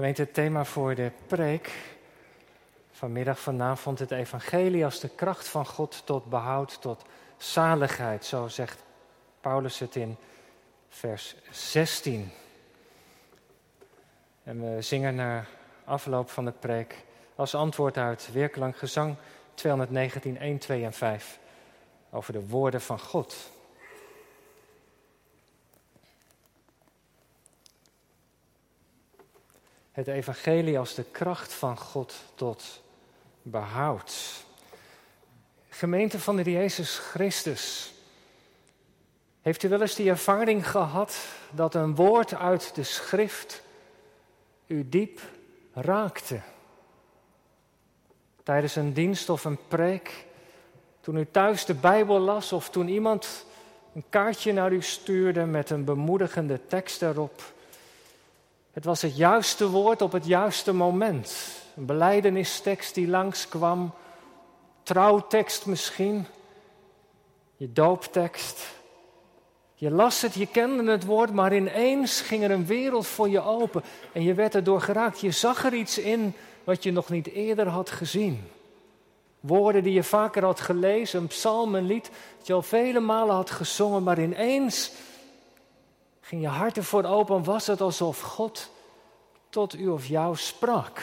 Gemeente, het thema voor de preek vanmiddag vanavond het evangelie als de kracht van God tot behoud, tot zaligheid. Zo zegt Paulus het in vers 16. En we zingen na afloop van de preek als antwoord uit Weerklank Gezang 219, 1, 2 en 5 over de woorden van God. Het evangelie als de kracht van God tot behoud. Gemeente van de Jezus Christus. Heeft u wel eens die ervaring gehad dat een woord uit de schrift u diep raakte? Tijdens een dienst of een preek, toen u thuis de Bijbel las of toen iemand een kaartje naar u stuurde met een bemoedigende tekst erop. Het was het juiste woord op het juiste moment. Een beleidenistekst die langskwam, trouwtekst misschien, je dooptekst. Je las het, je kende het woord, maar ineens ging er een wereld voor je open en je werd erdoor geraakt. Je zag er iets in wat je nog niet eerder had gezien. Woorden die je vaker had gelezen, een psalm, een lied, dat je al vele malen had gezongen, maar ineens ging je hart ervoor open, was het alsof God tot u of jou sprak.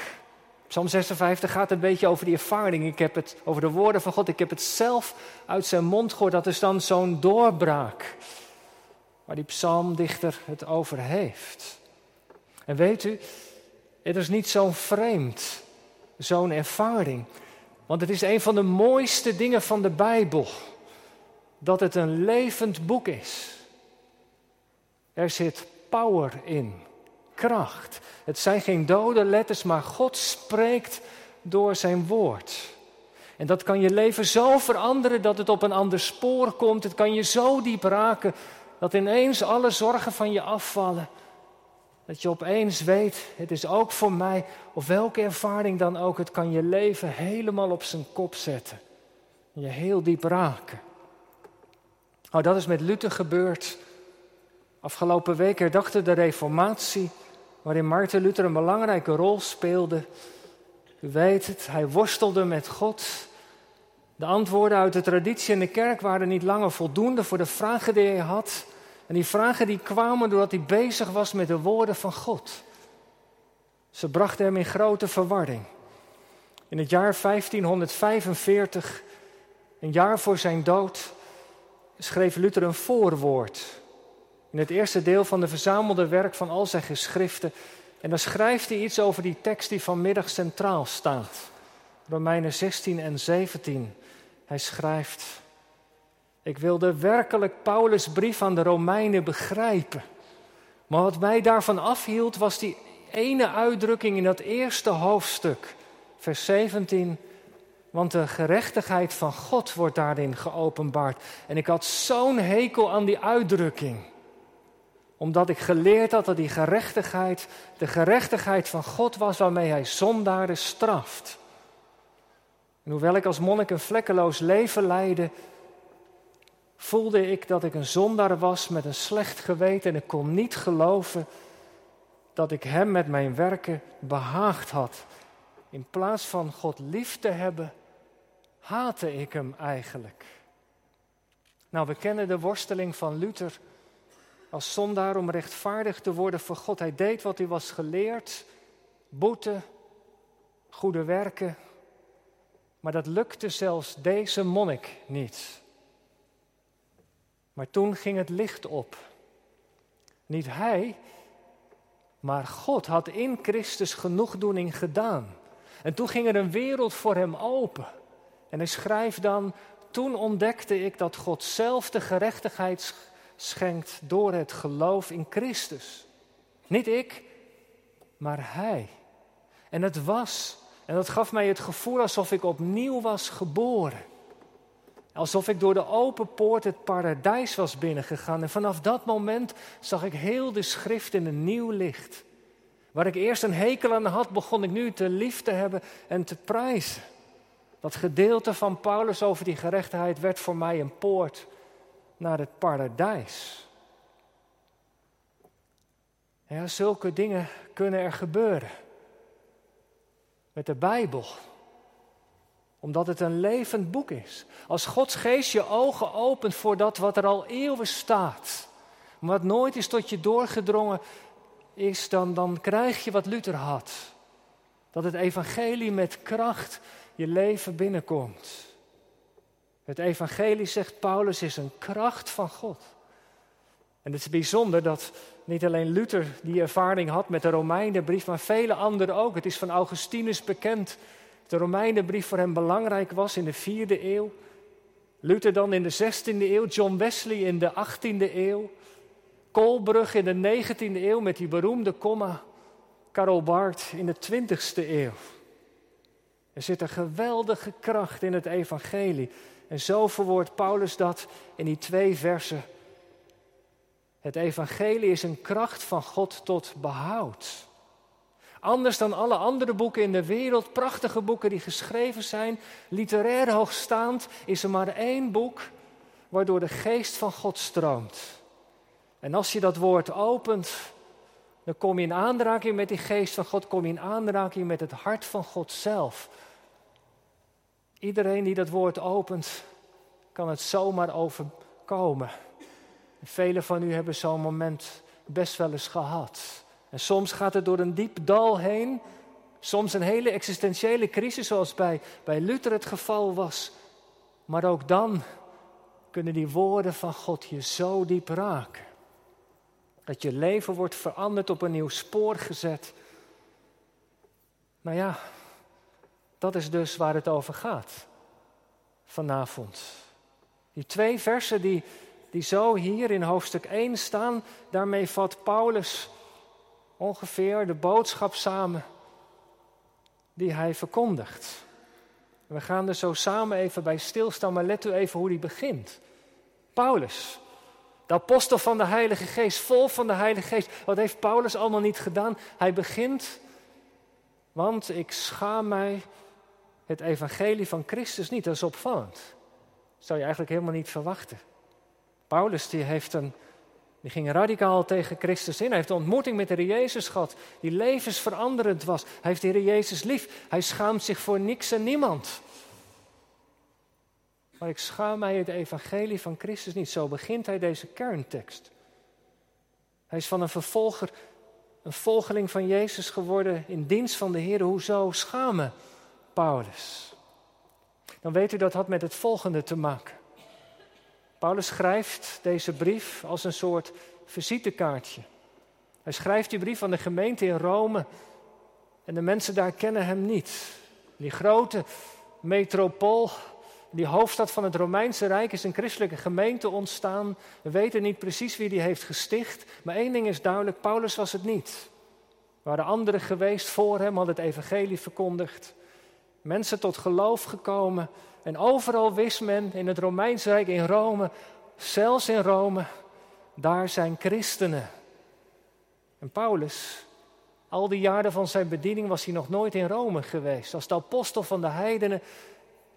Psalm 56 gaat een beetje over die ervaring. Ik heb het over de woorden van God. Ik heb het zelf uit zijn mond gehoord. Dat is dan zo'n doorbraak. Waar die psalmdichter het over heeft. En weet u, het is niet zo vreemd, zo'n ervaring. Want het is een van de mooiste dingen van de Bijbel. Dat het een levend boek is. Er zit power in kracht. Het zijn geen dode letters, maar God spreekt door zijn woord. En dat kan je leven zo veranderen dat het op een ander spoor komt. Het kan je zo diep raken dat ineens alle zorgen van je afvallen. Dat je opeens weet, het is ook voor mij, of welke ervaring dan ook, het kan je leven helemaal op zijn kop zetten. En je heel diep raken. Nou, dat is met Luther gebeurd. Afgelopen week herdachte de Reformatie waarin Martin Luther een belangrijke rol speelde. U weet het, hij worstelde met God. De antwoorden uit de traditie in de kerk waren niet langer voldoende voor de vragen die hij had. En die vragen die kwamen doordat hij bezig was met de woorden van God. Ze brachten hem in grote verwarring. In het jaar 1545, een jaar voor zijn dood, schreef Luther een voorwoord in het eerste deel van de verzamelde werk van al zijn geschriften. En dan schrijft hij iets over die tekst die vanmiddag centraal staat. Romeinen 16 en 17. Hij schrijft: Ik wilde werkelijk Paulus' brief aan de Romeinen begrijpen. Maar wat mij daarvan afhield was die ene uitdrukking in dat eerste hoofdstuk, vers 17. Want de gerechtigheid van God wordt daarin geopenbaard. En ik had zo'n hekel aan die uitdrukking omdat ik geleerd had dat die gerechtigheid de gerechtigheid van God was waarmee hij zondaren straft. En hoewel ik als monnik een vlekkeloos leven leidde, voelde ik dat ik een zondaar was met een slecht geweten en ik kon niet geloven dat ik hem met mijn werken behaagd had. In plaats van God lief te hebben, haatte ik hem eigenlijk. Nou, we kennen de worsteling van Luther als zondaar om rechtvaardig te worden voor God. Hij deed wat hij was geleerd, boete, goede werken. Maar dat lukte zelfs deze monnik niet. Maar toen ging het licht op. Niet hij, maar God had in Christus genoegdoening gedaan. En toen ging er een wereld voor hem open. En hij schrijft dan, toen ontdekte ik dat God zelf de gerechtigheid schenkt door het geloof in Christus. Niet ik, maar Hij. En het was, en dat gaf mij het gevoel alsof ik opnieuw was geboren. Alsof ik door de open poort het paradijs was binnengegaan. En vanaf dat moment zag ik heel de schrift in een nieuw licht. Waar ik eerst een hekel aan had, begon ik nu te lief te hebben en te prijzen. Dat gedeelte van Paulus over die gerechtigheid werd voor mij een poort naar het paradijs. Ja, zulke dingen kunnen er gebeuren. met de Bijbel omdat het een levend boek is. Als Gods geest je ogen opent voor dat wat er al eeuwen staat, wat nooit is tot je doorgedrongen is, dan, dan krijg je wat Luther had. Dat het evangelie met kracht je leven binnenkomt. Het evangelie, zegt Paulus, is een kracht van God. En het is bijzonder dat niet alleen Luther die ervaring had met de Romeinenbrief, maar vele anderen ook. Het is van Augustinus bekend de Romeinenbrief voor hem belangrijk was in de vierde eeuw. Luther dan in de 16e eeuw, John Wesley in de 18e eeuw. Kolbrug in de 19e eeuw met die beroemde komma. Karl Barth in de 20e eeuw. Er zit een geweldige kracht in het evangelie. En zo verwoordt Paulus dat in die twee versen. Het evangelie is een kracht van God tot behoud. Anders dan alle andere boeken in de wereld, prachtige boeken die geschreven zijn, literair hoogstaand, is er maar één boek waardoor de geest van God stroomt. En als je dat woord opent, dan kom je in aanraking met die geest van God, kom je in aanraking met het hart van God zelf. Iedereen die dat woord opent, kan het zomaar overkomen. Velen van u hebben zo'n moment best wel eens gehad. En soms gaat het door een diep dal heen. Soms een hele existentiële crisis, zoals bij, bij Luther het geval was. Maar ook dan kunnen die woorden van God je zo diep raken. Dat je leven wordt veranderd, op een nieuw spoor gezet. Nou ja, dat is dus waar het over gaat vanavond. Die twee versen die, die zo hier in hoofdstuk 1 staan, daarmee vat Paulus ongeveer de boodschap samen die hij verkondigt. We gaan er zo samen even bij stilstaan, maar let u even hoe die begint. Paulus, de apostel van de Heilige Geest, vol van de Heilige Geest. Wat heeft Paulus allemaal niet gedaan? Hij begint, want ik schaam mij het evangelie van Christus niet. Dat is opvallend. Zou je eigenlijk helemaal niet verwachten. Paulus die heeft een die ging radicaal tegen Christus in. Hij heeft een ontmoeting met de Heer Jezus gehad, die levensveranderend was. Hij heeft de Heer Jezus lief. Hij schaamt zich voor niks en niemand. Maar ik schaam mij het evangelie van Christus niet. Zo begint hij deze kerntekst. Hij is van een vervolger, een volgeling van Jezus geworden in dienst van de Heer. Hoezo schamen, Paulus? Dan weet u dat had met het volgende te maken. Paulus schrijft deze brief als een soort visitekaartje. Hij schrijft die brief aan de gemeente in Rome en de mensen daar kennen hem niet. Die grote metropool, die hoofdstad van het Romeinse Rijk, is een christelijke gemeente ontstaan. We weten niet precies wie die heeft gesticht, maar één ding is duidelijk: Paulus was het niet. Er waren anderen geweest voor hem, hadden het evangelie verkondigd. Mensen tot geloof gekomen, en overal wist men in het Romeinse Rijk, in Rome, zelfs in Rome, daar zijn christenen. En Paulus, al die jaren van zijn bediening was hij nog nooit in Rome geweest. Als de apostel van de heidenen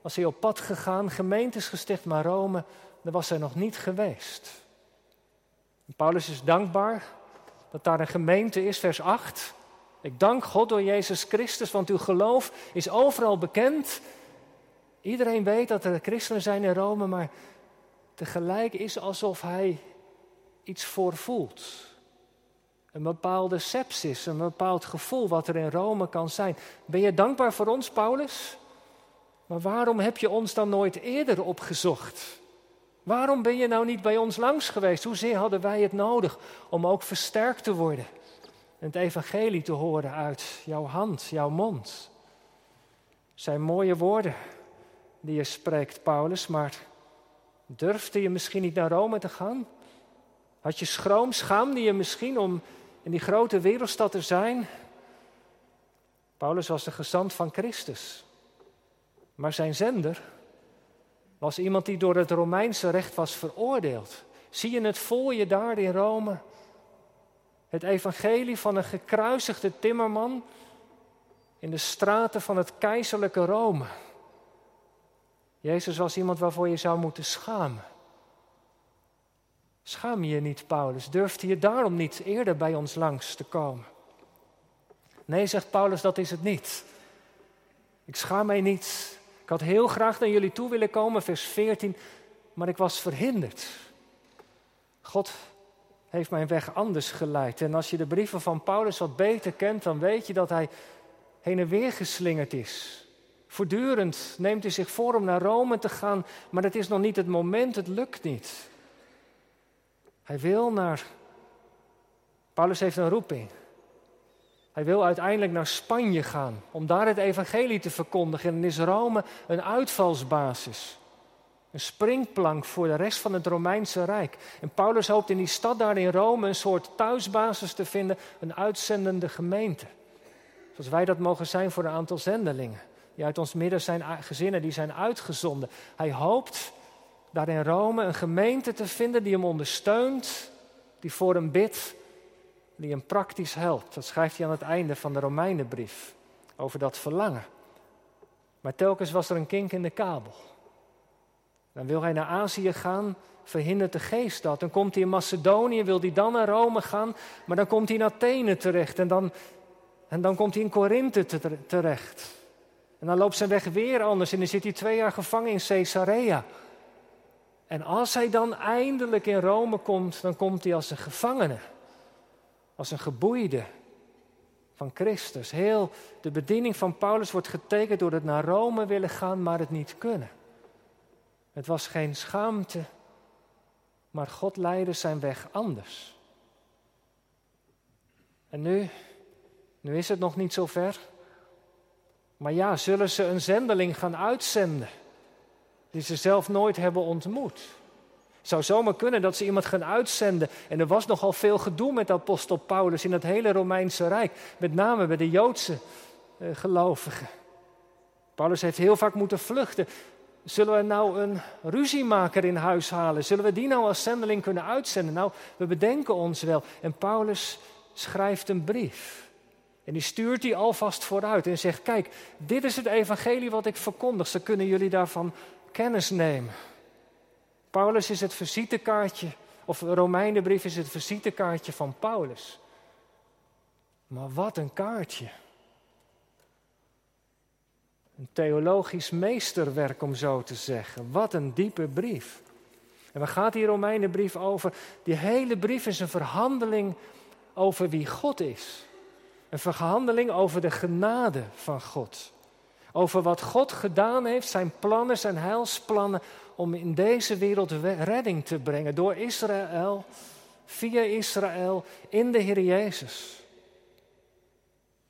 was hij op pad gegaan, gemeentes gesticht, maar Rome, daar was hij nog niet geweest. Paulus is dankbaar dat daar een gemeente is, vers 8. Ik dank God door Jezus Christus, want uw geloof is overal bekend Iedereen weet dat er christenen zijn in Rome, maar tegelijk is alsof hij iets voorvoelt. Een bepaalde sepsis, een bepaald gevoel wat er in Rome kan zijn. Ben je dankbaar voor ons, Paulus? Maar waarom heb je ons dan nooit eerder opgezocht? Waarom ben je nou niet bij ons langs geweest? Hoezeer hadden wij het nodig om ook versterkt te worden? Het evangelie te horen uit jouw hand, jouw mond. Zijn mooie woorden die je spreekt, Paulus, maar durfde je misschien niet naar Rome te gaan? Had je schroom, schaamde je misschien om in die grote wereldstad te zijn? Paulus was de gezant van Christus. Maar zijn zender was iemand die door het Romeinse recht was veroordeeld. Zie je het voor je daar in Rome? Het evangelie van een gekruisigde timmerman in de straten van het keizerlijke Rome. Jezus was iemand waarvoor je zou moeten schamen. Schaam je niet, Paulus? Durfde je daarom niet eerder bij ons langs te komen? Nee, zegt Paulus, dat is het niet. Ik schaam mij niet. Ik had heel graag naar jullie toe willen komen, vers 14, maar ik was verhinderd. God heeft mijn weg anders geleid. En als je de brieven van Paulus wat beter kent, dan weet je dat hij heen en weer geslingerd is. Voortdurend neemt hij zich voor om naar Rome te gaan, maar het is nog niet het moment, het lukt niet. Hij wil naar. Paulus heeft een roeping. Hij wil uiteindelijk naar Spanje gaan om daar het evangelie te verkondigen. En dan is Rome een uitvalsbasis. Een springplank voor de rest van het Romeinse Rijk. En Paulus hoopt in die stad daar in Rome een soort thuisbasis te vinden, een uitzendende gemeente. Zoals wij dat mogen zijn voor een aantal zendelingen. Die uit ons midden zijn gezinnen, die zijn uitgezonden. Hij hoopt daar in Rome een gemeente te vinden die hem ondersteunt, die voor hem bidt, die hem praktisch helpt. Dat schrijft hij aan het einde van de Romeinenbrief over dat verlangen. Maar telkens was er een kink in de kabel. Dan wil hij naar Azië gaan, verhindert de geest dat. Dan komt hij in Macedonië, wil hij dan naar Rome gaan, maar dan komt hij in Athene terecht en dan, en dan komt hij in Korinthe terecht. En dan loopt zijn weg weer anders en dan zit hij twee jaar gevangen in Caesarea. En als hij dan eindelijk in Rome komt, dan komt hij als een gevangene, als een geboeide van Christus. Heel de bediening van Paulus wordt getekend door het naar Rome willen gaan, maar het niet kunnen. Het was geen schaamte, maar God leidde zijn weg anders. En nu, nu is het nog niet zo ver. Maar ja, zullen ze een zendeling gaan uitzenden die ze zelf nooit hebben ontmoet? Zou zomaar kunnen dat ze iemand gaan uitzenden. En er was nogal veel gedoe met apostel Paulus in het hele Romeinse Rijk. Met name bij de Joodse eh, gelovigen. Paulus heeft heel vaak moeten vluchten. Zullen we nou een ruziemaker in huis halen? Zullen we die nou als zendeling kunnen uitzenden? Nou, we bedenken ons wel. En Paulus schrijft een brief. En die stuurt hij alvast vooruit en zegt: Kijk, dit is het evangelie wat ik verkondig. Ze kunnen jullie daarvan kennis nemen. Paulus is het visitekaartje, of de Romeinenbrief is het visitekaartje van Paulus. Maar wat een kaartje. Een theologisch meesterwerk, om zo te zeggen. Wat een diepe brief. En waar gaat die Romeinenbrief over? Die hele brief is een verhandeling over wie God is. Een verhandeling over de genade van God. Over wat God gedaan heeft, zijn plannen, zijn heilsplannen om in deze wereld redding te brengen door Israël, via Israël, in de Heer Jezus.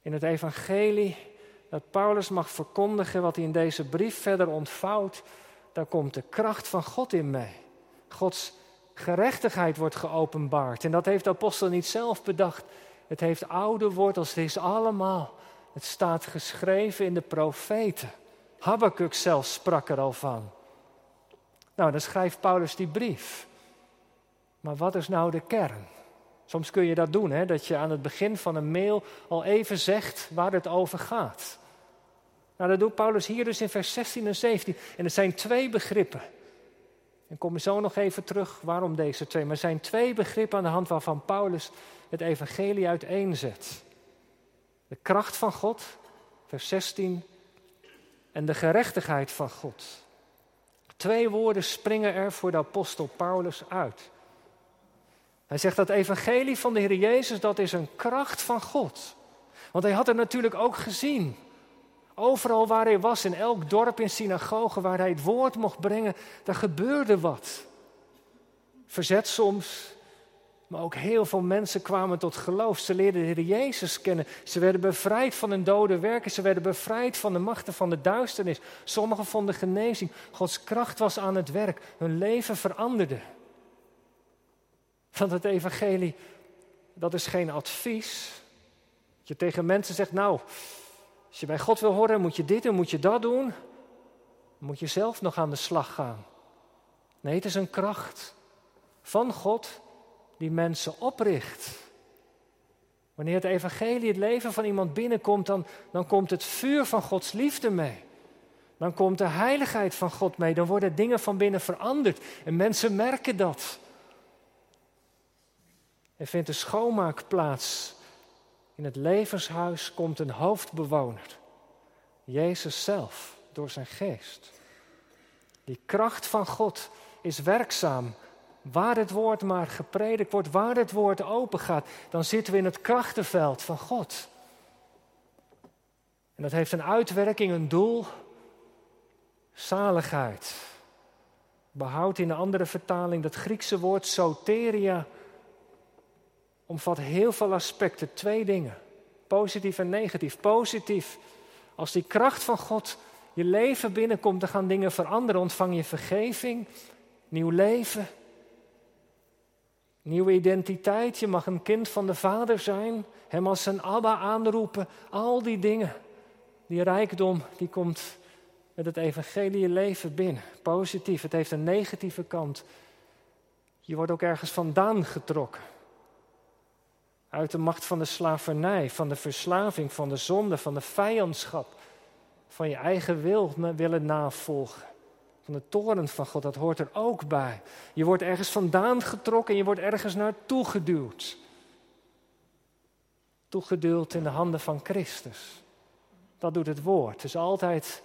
In het evangelie dat Paulus mag verkondigen wat hij in deze brief verder ontvouwt, daar komt de kracht van God in mee. Gods gerechtigheid wordt geopenbaard. En dat heeft de apostel niet zelf bedacht. Het heeft oude wortels, het is allemaal. Het staat geschreven in de profeten. Habakkuk zelf sprak er al van. Nou, dan schrijft Paulus die brief. Maar wat is nou de kern? Soms kun je dat doen, hè? dat je aan het begin van een mail al even zegt waar het over gaat. Nou, dat doet Paulus hier dus in vers 16 en 17. En er zijn twee begrippen. En kom zo nog even terug waarom deze twee. Maar er zijn twee begrippen aan de hand waarvan Paulus het evangelie uiteenzet. De kracht van God, vers 16, en de gerechtigheid van God. Twee woorden springen er voor de apostel Paulus uit. Hij zegt dat evangelie van de Heer Jezus, dat is een kracht van God. Want hij had het natuurlijk ook gezien. Overal waar hij was, in elk dorp, in synagoge waar hij het woord mocht brengen, daar gebeurde wat. Verzet soms, maar ook heel veel mensen kwamen tot geloof. Ze leerden de Heer Jezus kennen. Ze werden bevrijd van hun dode werken. Ze werden bevrijd van de machten van de duisternis. Sommigen vonden genezing. Gods kracht was aan het werk. Hun leven veranderde. Want het evangelie, dat is geen advies. Dat je tegen mensen zegt, nou, als je bij God wil horen, moet je dit en moet je dat doen. Moet je zelf nog aan de slag gaan. Nee, het is een kracht van God die mensen opricht. Wanneer het evangelie het leven van iemand binnenkomt, dan, dan komt het vuur van Gods liefde mee. Dan komt de heiligheid van God mee. Dan worden dingen van binnen veranderd. En mensen merken dat. Er vindt een schoonmaak plaats. In het levenshuis komt een hoofdbewoner. Jezus zelf, door zijn geest. Die kracht van God is werkzaam. Waar het woord maar gepredikt wordt, waar het woord open gaat, dan zitten we in het krachtenveld van God. En dat heeft een uitwerking, een doel, zaligheid. Behoud in de andere vertaling dat Griekse woord soteria omvat heel veel aspecten. Twee dingen, positief en negatief. Positief, als die kracht van God je leven binnenkomt, dan gaan dingen veranderen. Ontvang je vergeving, nieuw leven, nieuwe identiteit. Je mag een kind van de Vader zijn, hem als zijn Abba aanroepen. Al die dingen, die rijkdom, die komt met het evangelie leven binnen. Positief, het heeft een negatieve kant. Je wordt ook ergens vandaan getrokken. Uit de macht van de slavernij, van de verslaving, van de zonde, van de vijandschap. Van je eigen wil willen navolgen. Van de toren van God, dat hoort er ook bij. Je wordt ergens vandaan getrokken en je wordt ergens naartoe geduwd. Toegeduwd in de handen van Christus. Dat doet het woord. Het is altijd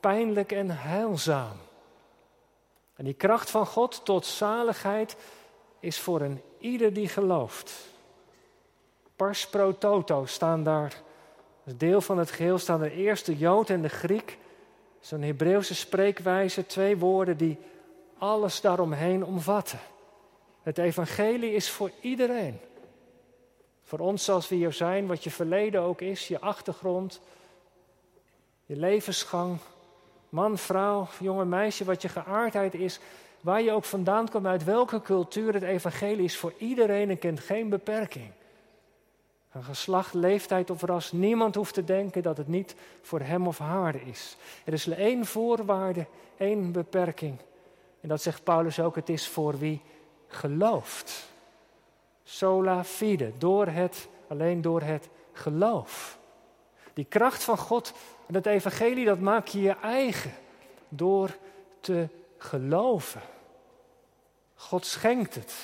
pijnlijk en heilzaam. En die kracht van God tot zaligheid is voor een ieder die gelooft. Pars pro toto staan daar, als deel van het geheel staan de eerste Jood en de Griek. Zo'n Hebreeuwse spreekwijze, twee woorden die alles daaromheen omvatten. Het evangelie is voor iedereen. Voor ons zoals we hier zijn, wat je verleden ook is, je achtergrond, je levensgang, man, vrouw, jonge meisje, wat je geaardheid is, waar je ook vandaan komt, uit welke cultuur het evangelie is voor iedereen en kent geen beperking. Een geslacht, leeftijd of ras, niemand hoeft te denken dat het niet voor hem of haar is. Er is één voorwaarde, één beperking. En dat zegt Paulus ook, het is voor wie gelooft. Sola fide, door het, alleen door het geloof. Die kracht van God en het evangelie, dat maak je je eigen door te geloven. God schenkt het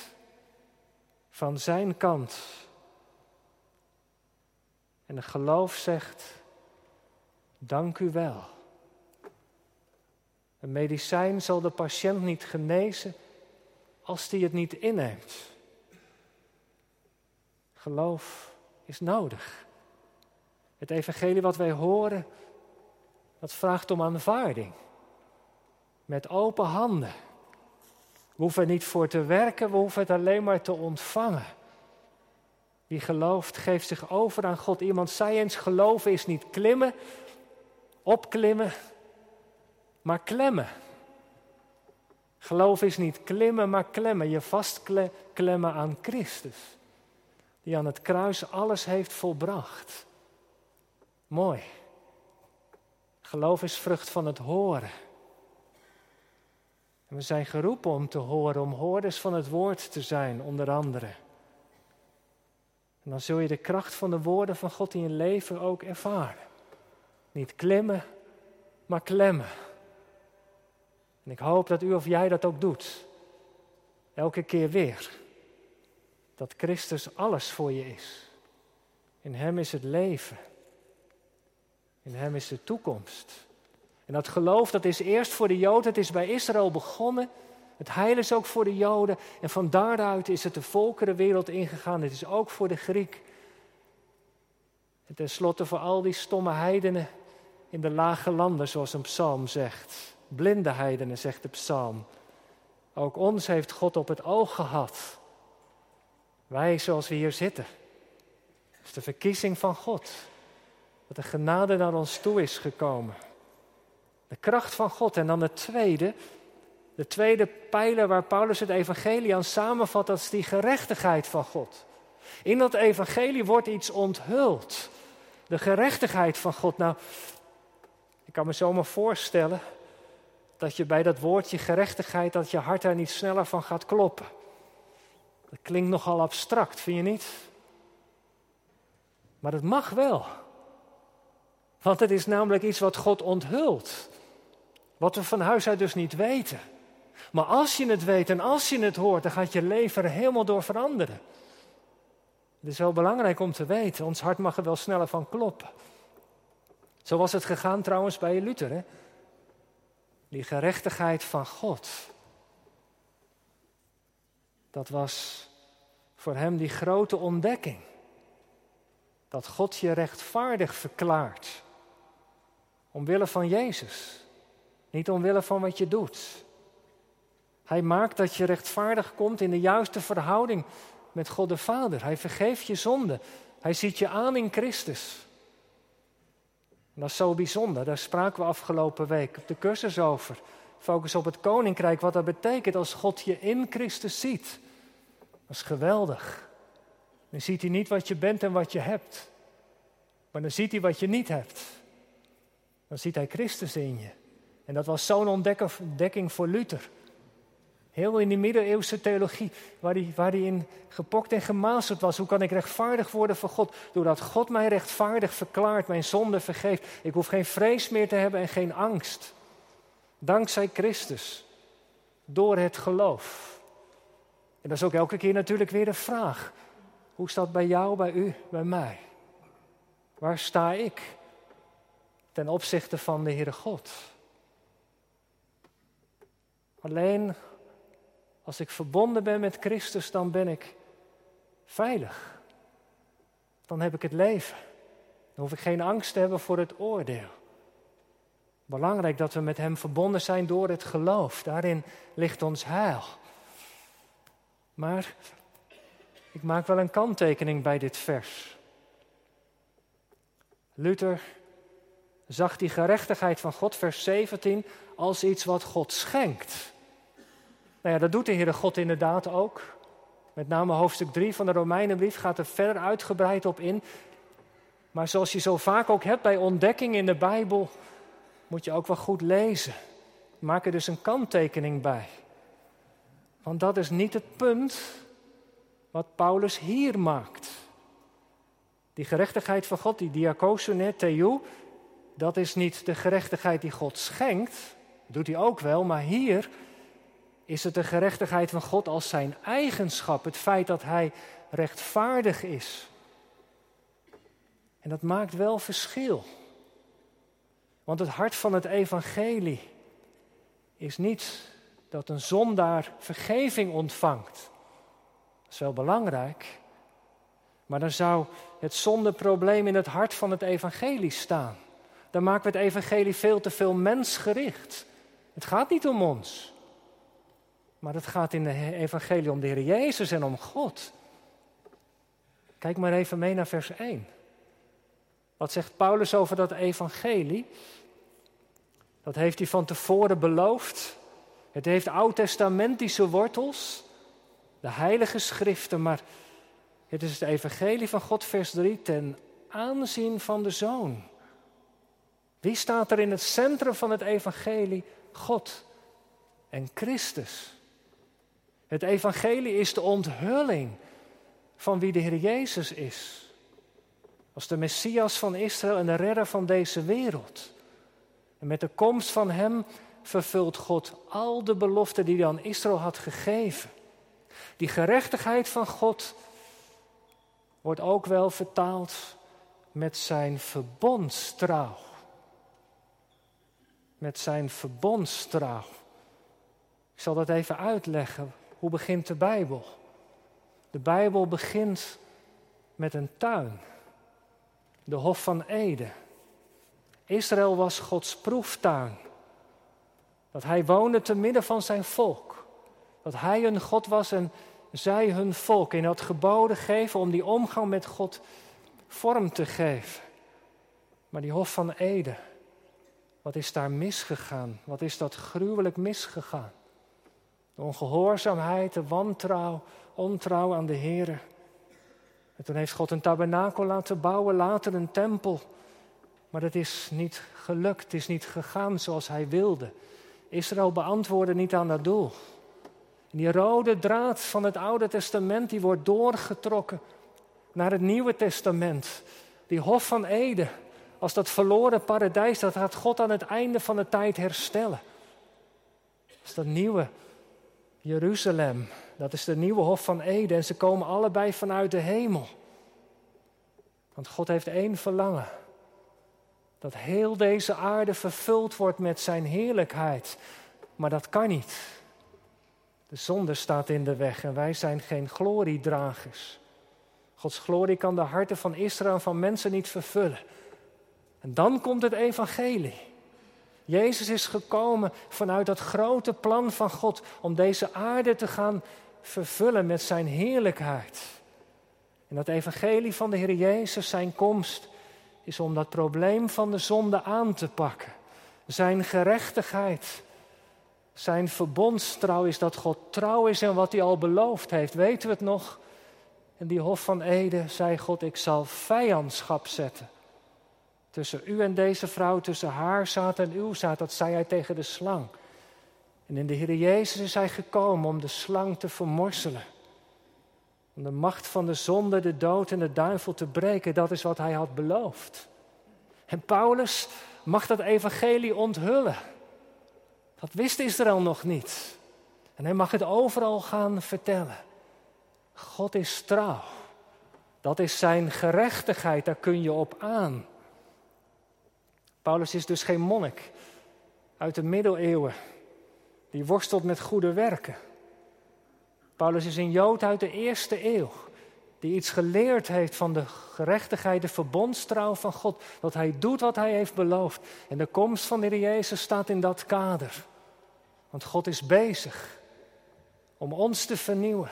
van zijn kant. En de geloof zegt, dank u wel. Een medicijn zal de patiënt niet genezen als die het niet inneemt. Geloof is nodig. Het evangelie wat wij horen, dat vraagt om aanvaarding. Met open handen. We hoeven niet voor te werken, we hoeven het alleen maar te ontvangen. Wie gelooft, geeft zich over aan God. Iemand zei eens: geloven is niet klimmen, opklimmen, maar klemmen. Geloof is niet klimmen, maar klemmen. Je vastklemmen aan Christus. Die aan het kruis alles heeft volbracht. Mooi. Geloof is vrucht van het horen. En we zijn geroepen om te horen, om hoorders van het woord te zijn, onder andere. En dan zul je de kracht van de woorden van God in je leven ook ervaren. Niet klimmen, maar klemmen. En ik hoop dat u of jij dat ook doet. Elke keer weer. Dat Christus alles voor je is. In Hem is het leven. In Hem is de toekomst. En dat geloof, dat is eerst voor de Joden, het is bij Israël begonnen. Het heil is ook voor de Joden. En van daaruit is het de volkerenwereld ingegaan. Het is ook voor de Griek. En tenslotte voor al die stomme heidenen in de lage landen, zoals een psalm zegt. Blinde heidenen, zegt de psalm. Ook ons heeft God op het oog gehad. Wij zoals we hier zitten. Dat is de verkiezing van God. Dat de genade naar ons toe is gekomen. De kracht van God. En dan het tweede, de tweede pijler waar Paulus het evangelie aan samenvat, dat is die gerechtigheid van God. In dat evangelie wordt iets onthuld. De gerechtigheid van God. Nou, ik kan me zomaar voorstellen dat je bij dat woordje gerechtigheid, dat je hart daar niet sneller van gaat kloppen. Dat klinkt nogal abstract, vind je niet? Maar het mag wel. Want het is namelijk iets wat God onthult. Wat we van huis uit dus niet weten. Maar als je het weet en als je het hoort, dan gaat je leven er helemaal door veranderen. Het is zo belangrijk om te weten. Ons hart mag er wel sneller van kloppen. Zo was het gegaan trouwens bij Luther. Hè? Die gerechtigheid van God. Dat was voor hem die grote ontdekking. Dat God je rechtvaardig verklaart. Omwille van Jezus. Niet omwille van wat je doet. Hij maakt dat je rechtvaardig komt in de juiste verhouding met God de Vader. Hij vergeeft je zonde. Hij ziet je aan in Christus. dat is zo bijzonder. Daar spraken we afgelopen week op de cursus over. Focus op het koninkrijk, wat dat betekent als God je in Christus ziet. Dat is geweldig. Dan ziet hij niet wat je bent en wat je hebt. Maar dan ziet hij wat je niet hebt. Dan ziet hij Christus in je. En dat was zo'n ontdekking voor Luther. Heel in die middeleeuwse theologie, waar hij, waar hij in gepokt en gemazeld was. Hoe kan ik rechtvaardig worden voor God? Doordat God mij rechtvaardig verklaart, mijn zonde vergeeft. Ik hoef geen vrees meer te hebben en geen angst. Dankzij Christus. Door het geloof. En dat is ook elke keer natuurlijk weer een vraag. Hoe staat bij jou, bij u, bij mij? Waar sta ik ten opzichte van de Heere God? Alleen als ik verbonden ben met Christus, dan ben ik veilig. Dan heb ik het leven. Dan hoef ik geen angst te hebben voor het oordeel. Belangrijk dat we met Hem verbonden zijn door het geloof. Daarin ligt ons heil. Maar ik maak wel een kanttekening bij dit vers. Luther zag die gerechtigheid van God, vers 17, als iets wat God schenkt. Nou ja, dat doet de Heere God inderdaad ook. Met name hoofdstuk 3 van de Romeinenbrief gaat er verder uitgebreid op in. Maar zoals je zo vaak ook hebt bij ontdekking in de Bijbel, moet je ook wel goed lezen. Maak er dus een kanttekening bij. Want dat is niet het punt wat Paulus hier maakt. Die gerechtigheid van God, die diakosonet theou, dat is niet de gerechtigheid die God schenkt. Dat doet hij ook wel, maar hier is het de gerechtigheid van God als zijn eigenschap, het feit dat hij rechtvaardig is. En dat maakt wel verschil. Want het hart van het evangelie is niet dat een zondaar vergeving ontvangt. Dat is wel belangrijk. Maar dan zou het zondeprobleem in het hart van het evangelie staan. Dan maken we het evangelie veel te veel mensgericht. Het gaat niet om ons. Maar het gaat in de evangelie om de Heer Jezus en om God. Kijk maar even mee naar vers 1. Wat zegt Paulus over dat evangelie? Dat heeft hij van tevoren beloofd. Het heeft oud-testamentische wortels, de heilige schriften, maar het is het evangelie van God, vers 3, ten aanzien van de Zoon. Wie staat er in het centrum van het evangelie? God en Christus. Het evangelie is de onthulling van wie de Heer Jezus is. Als de Messias van Israël en de redder van deze wereld. En met de komst van Hem vervult God al de beloften die hij aan Israël had gegeven. Die gerechtigheid van God wordt ook wel vertaald met zijn verbondstrouw. Met zijn verbondstrouw. Ik zal dat even uitleggen. Hoe begint de Bijbel? De Bijbel begint met een tuin, de Hof van Eden. Israël was Gods proeftuin. Dat hij woonde te midden van zijn volk. Dat hij hun God was en zij hun volk. En had geboden geven om die omgang met God vorm te geven. Maar die Hof van Eden, wat is daar misgegaan? Wat is dat gruwelijk misgegaan? De ongehoorzaamheid, de wantrouw, ontrouw aan de Heer. En toen heeft God een tabernakel laten bouwen, later een tempel. Maar dat is niet gelukt, het is niet gegaan zoals hij wilde. Israël beantwoordde niet aan dat doel. Die rode draad van het Oude Testament die wordt doorgetrokken naar het Nieuwe Testament. Die Hof van Eden, als dat verloren paradijs, dat gaat God aan het einde van de tijd herstellen. Is dat nieuwe Jeruzalem. Dat is de nieuwe Hof van Eden en ze komen allebei vanuit de hemel. Want God heeft één verlangen. Dat heel deze aarde vervuld wordt met zijn heerlijkheid. Maar dat kan niet. De zonde staat in de weg en wij zijn geen gloriedragers. Gods glorie kan de harten van Israël en van mensen niet vervullen. En dan komt het evangelie. Jezus is gekomen vanuit dat grote plan van God om deze aarde te gaan vervullen met zijn heerlijkheid. En dat evangelie van de Heer Jezus, zijn komst, is om dat probleem van de zonde aan te pakken. Zijn gerechtigheid, zijn verbondstrouw is dat God trouw is en wat hij al beloofd heeft. Weten we het nog? In die Hof van Ede zei God, ik zal vijandschap zetten. Tussen u en deze vrouw, tussen haar zaad en uw zaad, dat zei hij tegen de slang. En in de Heer Jezus is hij gekomen om de slang te vermorselen. Om de macht van de zonde, de dood en de duivel te breken. Dat is wat hij had beloofd. En Paulus mag dat evangelie onthullen. Dat wist Israël nog niet. En hij mag het overal gaan vertellen. God is trouw. Dat is zijn gerechtigheid, daar kun je op aan. Paulus is dus geen monnik uit de middeleeuwen die worstelt met goede werken. Paulus is een Jood uit de eerste eeuw die iets geleerd heeft van de gerechtigheid, de verbondstrouw van God. Dat hij doet wat hij heeft beloofd. En de komst van de Heer Jezus staat in dat kader. Want God is bezig om ons te vernieuwen.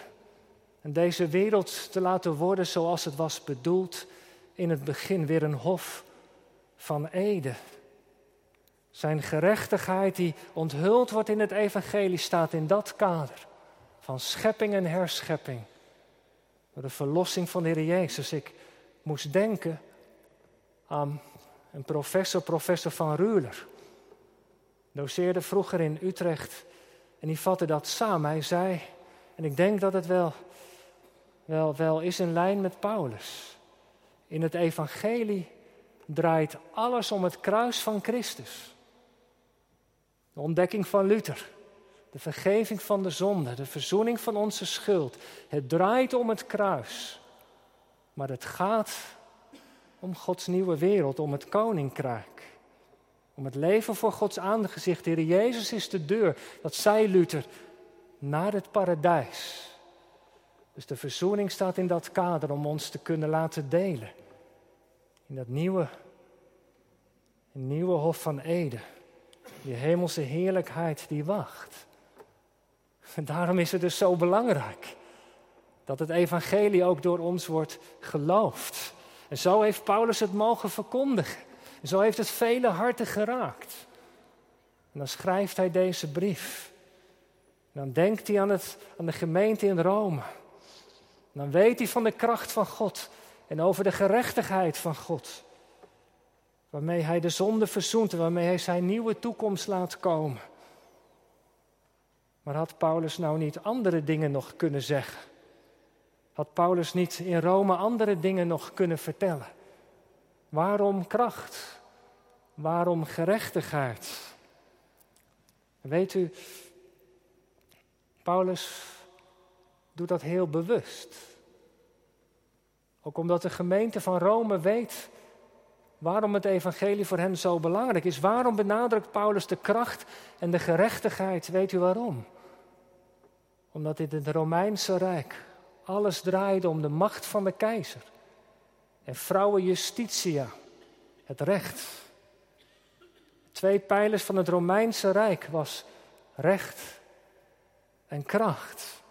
En deze wereld te laten worden zoals het was bedoeld in het begin. Weer een hof van Ede. Zijn gerechtigheid die onthuld wordt in het evangelie staat in dat kader van schepping en herschepping. Door de verlossing van de Heer Jezus. Ik moest denken aan een professor, professor van Ruler. Doceerde vroeger in Utrecht en die vatte dat samen. Hij zei, en ik denk dat het wel, wel, wel is in lijn met Paulus. In het evangelie draait alles om het kruis van Christus. De ontdekking van Luther. De vergeving van de zonde. De verzoening van onze schuld. Het draait om het kruis. Maar het gaat om Gods nieuwe wereld, om het koninkrijk. Om het leven voor Gods aangezicht. Heer Jezus is de deur, dat zei Luther, naar het paradijs. Dus de verzoening staat in dat kader om ons te kunnen laten delen. In dat nieuwe, nieuwe Hof van Ede. Die hemelse heerlijkheid die wacht. En daarom is het dus zo belangrijk dat het evangelie ook door ons wordt geloofd. En zo heeft Paulus het mogen verkondigen. En zo heeft het vele harten geraakt. En dan schrijft hij deze brief. En dan denkt hij aan, het, aan de gemeente in Rome. En dan weet hij van de kracht van God en over de gerechtigheid van God. Waarmee hij de zonde verzoent en waarmee hij zijn nieuwe toekomst laat komen. Maar had Paulus nou niet andere dingen nog kunnen zeggen? Had Paulus niet in Rome andere dingen nog kunnen vertellen? Waarom kracht? Waarom gerechtigheid? Weet u, Paulus doet dat heel bewust. Ook omdat de gemeente van Rome weet waarom het evangelie voor hen zo belangrijk is. Waarom benadrukt Paulus de kracht en de gerechtigheid? Weet u waarom? Omdat in het Romeinse Rijk alles draaide om de macht van de keizer. En vrouwen justitia, het recht. Twee pijlers van het Romeinse Rijk was recht en kracht.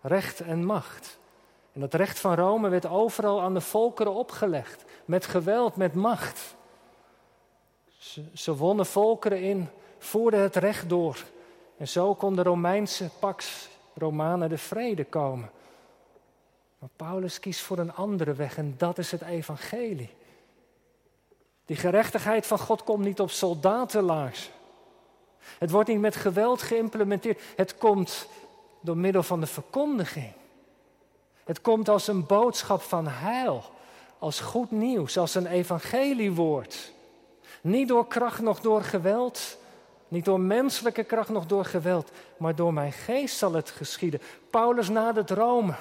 Recht en macht. En dat recht van Rome werd overal aan de volkeren opgelegd. Met geweld, met macht. Ze, wonnen volkeren in, voerden het recht door. En zo kon de Romeinse pax Romanen de vrede komen. Maar Paulus kiest voor een andere weg en dat is het evangelie. Die gerechtigheid van God komt niet op soldatenlaars. Het wordt niet met geweld geïmplementeerd. Het komt door middel van de verkondiging. Het komt als een boodschap van heil, als goed nieuws, als een evangeliewoord. Niet door kracht, nog door geweld, niet door menselijke kracht, nog door geweld, maar door mijn geest zal het geschieden. Paulus nadert Rome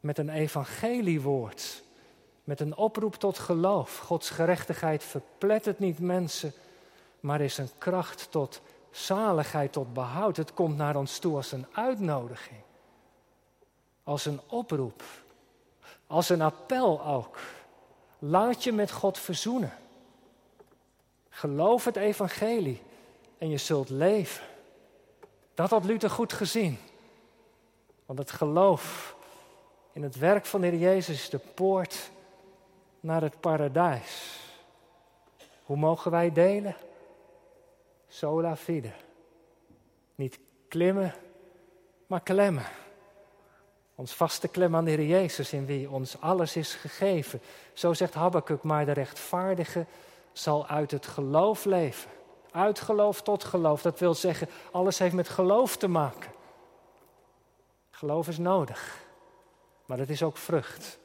met een evangeliewoord. Met een oproep tot geloof. Gods gerechtigheid verplettert niet mensen, maar is een kracht tot zaligheid, tot behoud. Het komt naar ons toe als een uitnodiging. Als een oproep. Als een appel ook. Laat je met God verzoenen. Geloof het evangelie en je zult leven. Dat had Luther goed gezien. Want het geloof in het werk van de Heer Jezus is de poort naar het paradijs. Hoe mogen wij delen? Sola fide. Niet klimmen, maar klemmen. Ons vaste klem aan de Heer Jezus, in wie ons alles is gegeven. Zo zegt Habakkuk, maar de rechtvaardige zal uit het geloof leven. Uit geloof tot geloof. Dat wil zeggen, alles heeft met geloof te maken. Geloof is nodig, maar het is ook vrucht.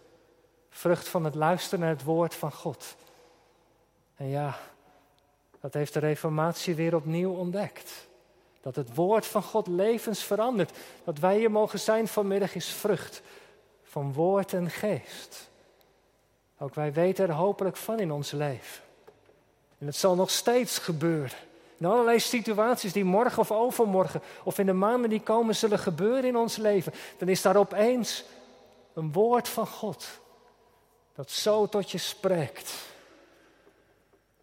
Vrucht van het luisteren naar het woord van God. En ja, dat heeft de Reformatie weer opnieuw ontdekt. Dat het woord van God levens verandert. Dat wij hier mogen zijn vanmiddag is vrucht van woord en geest. Ook wij weten er hopelijk van in ons leven. En het zal nog steeds gebeuren. In allerlei situaties die morgen of overmorgen of in de maanden die komen zullen gebeuren in ons leven. Dan is daar opeens een woord van God dat zo tot je spreekt.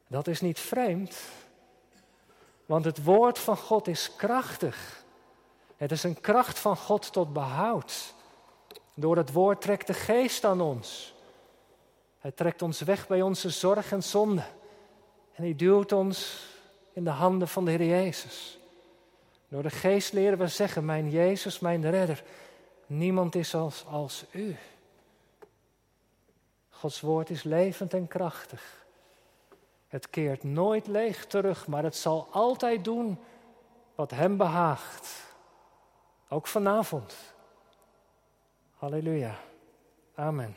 Dat is niet vreemd, want het woord van God is krachtig. Het is een kracht van God tot behoud. Door het woord trekt de geest aan ons. Hij trekt ons weg bij onze zorg en zonde. En hij duwt ons in de handen van de Heer Jezus. Door de geest leren we zeggen, mijn Jezus, mijn redder, niemand is als, als u. Gods woord is levend en krachtig. Het keert nooit leeg terug, maar het zal altijd doen wat Hem behaagt. Ook vanavond. Halleluja. Amen.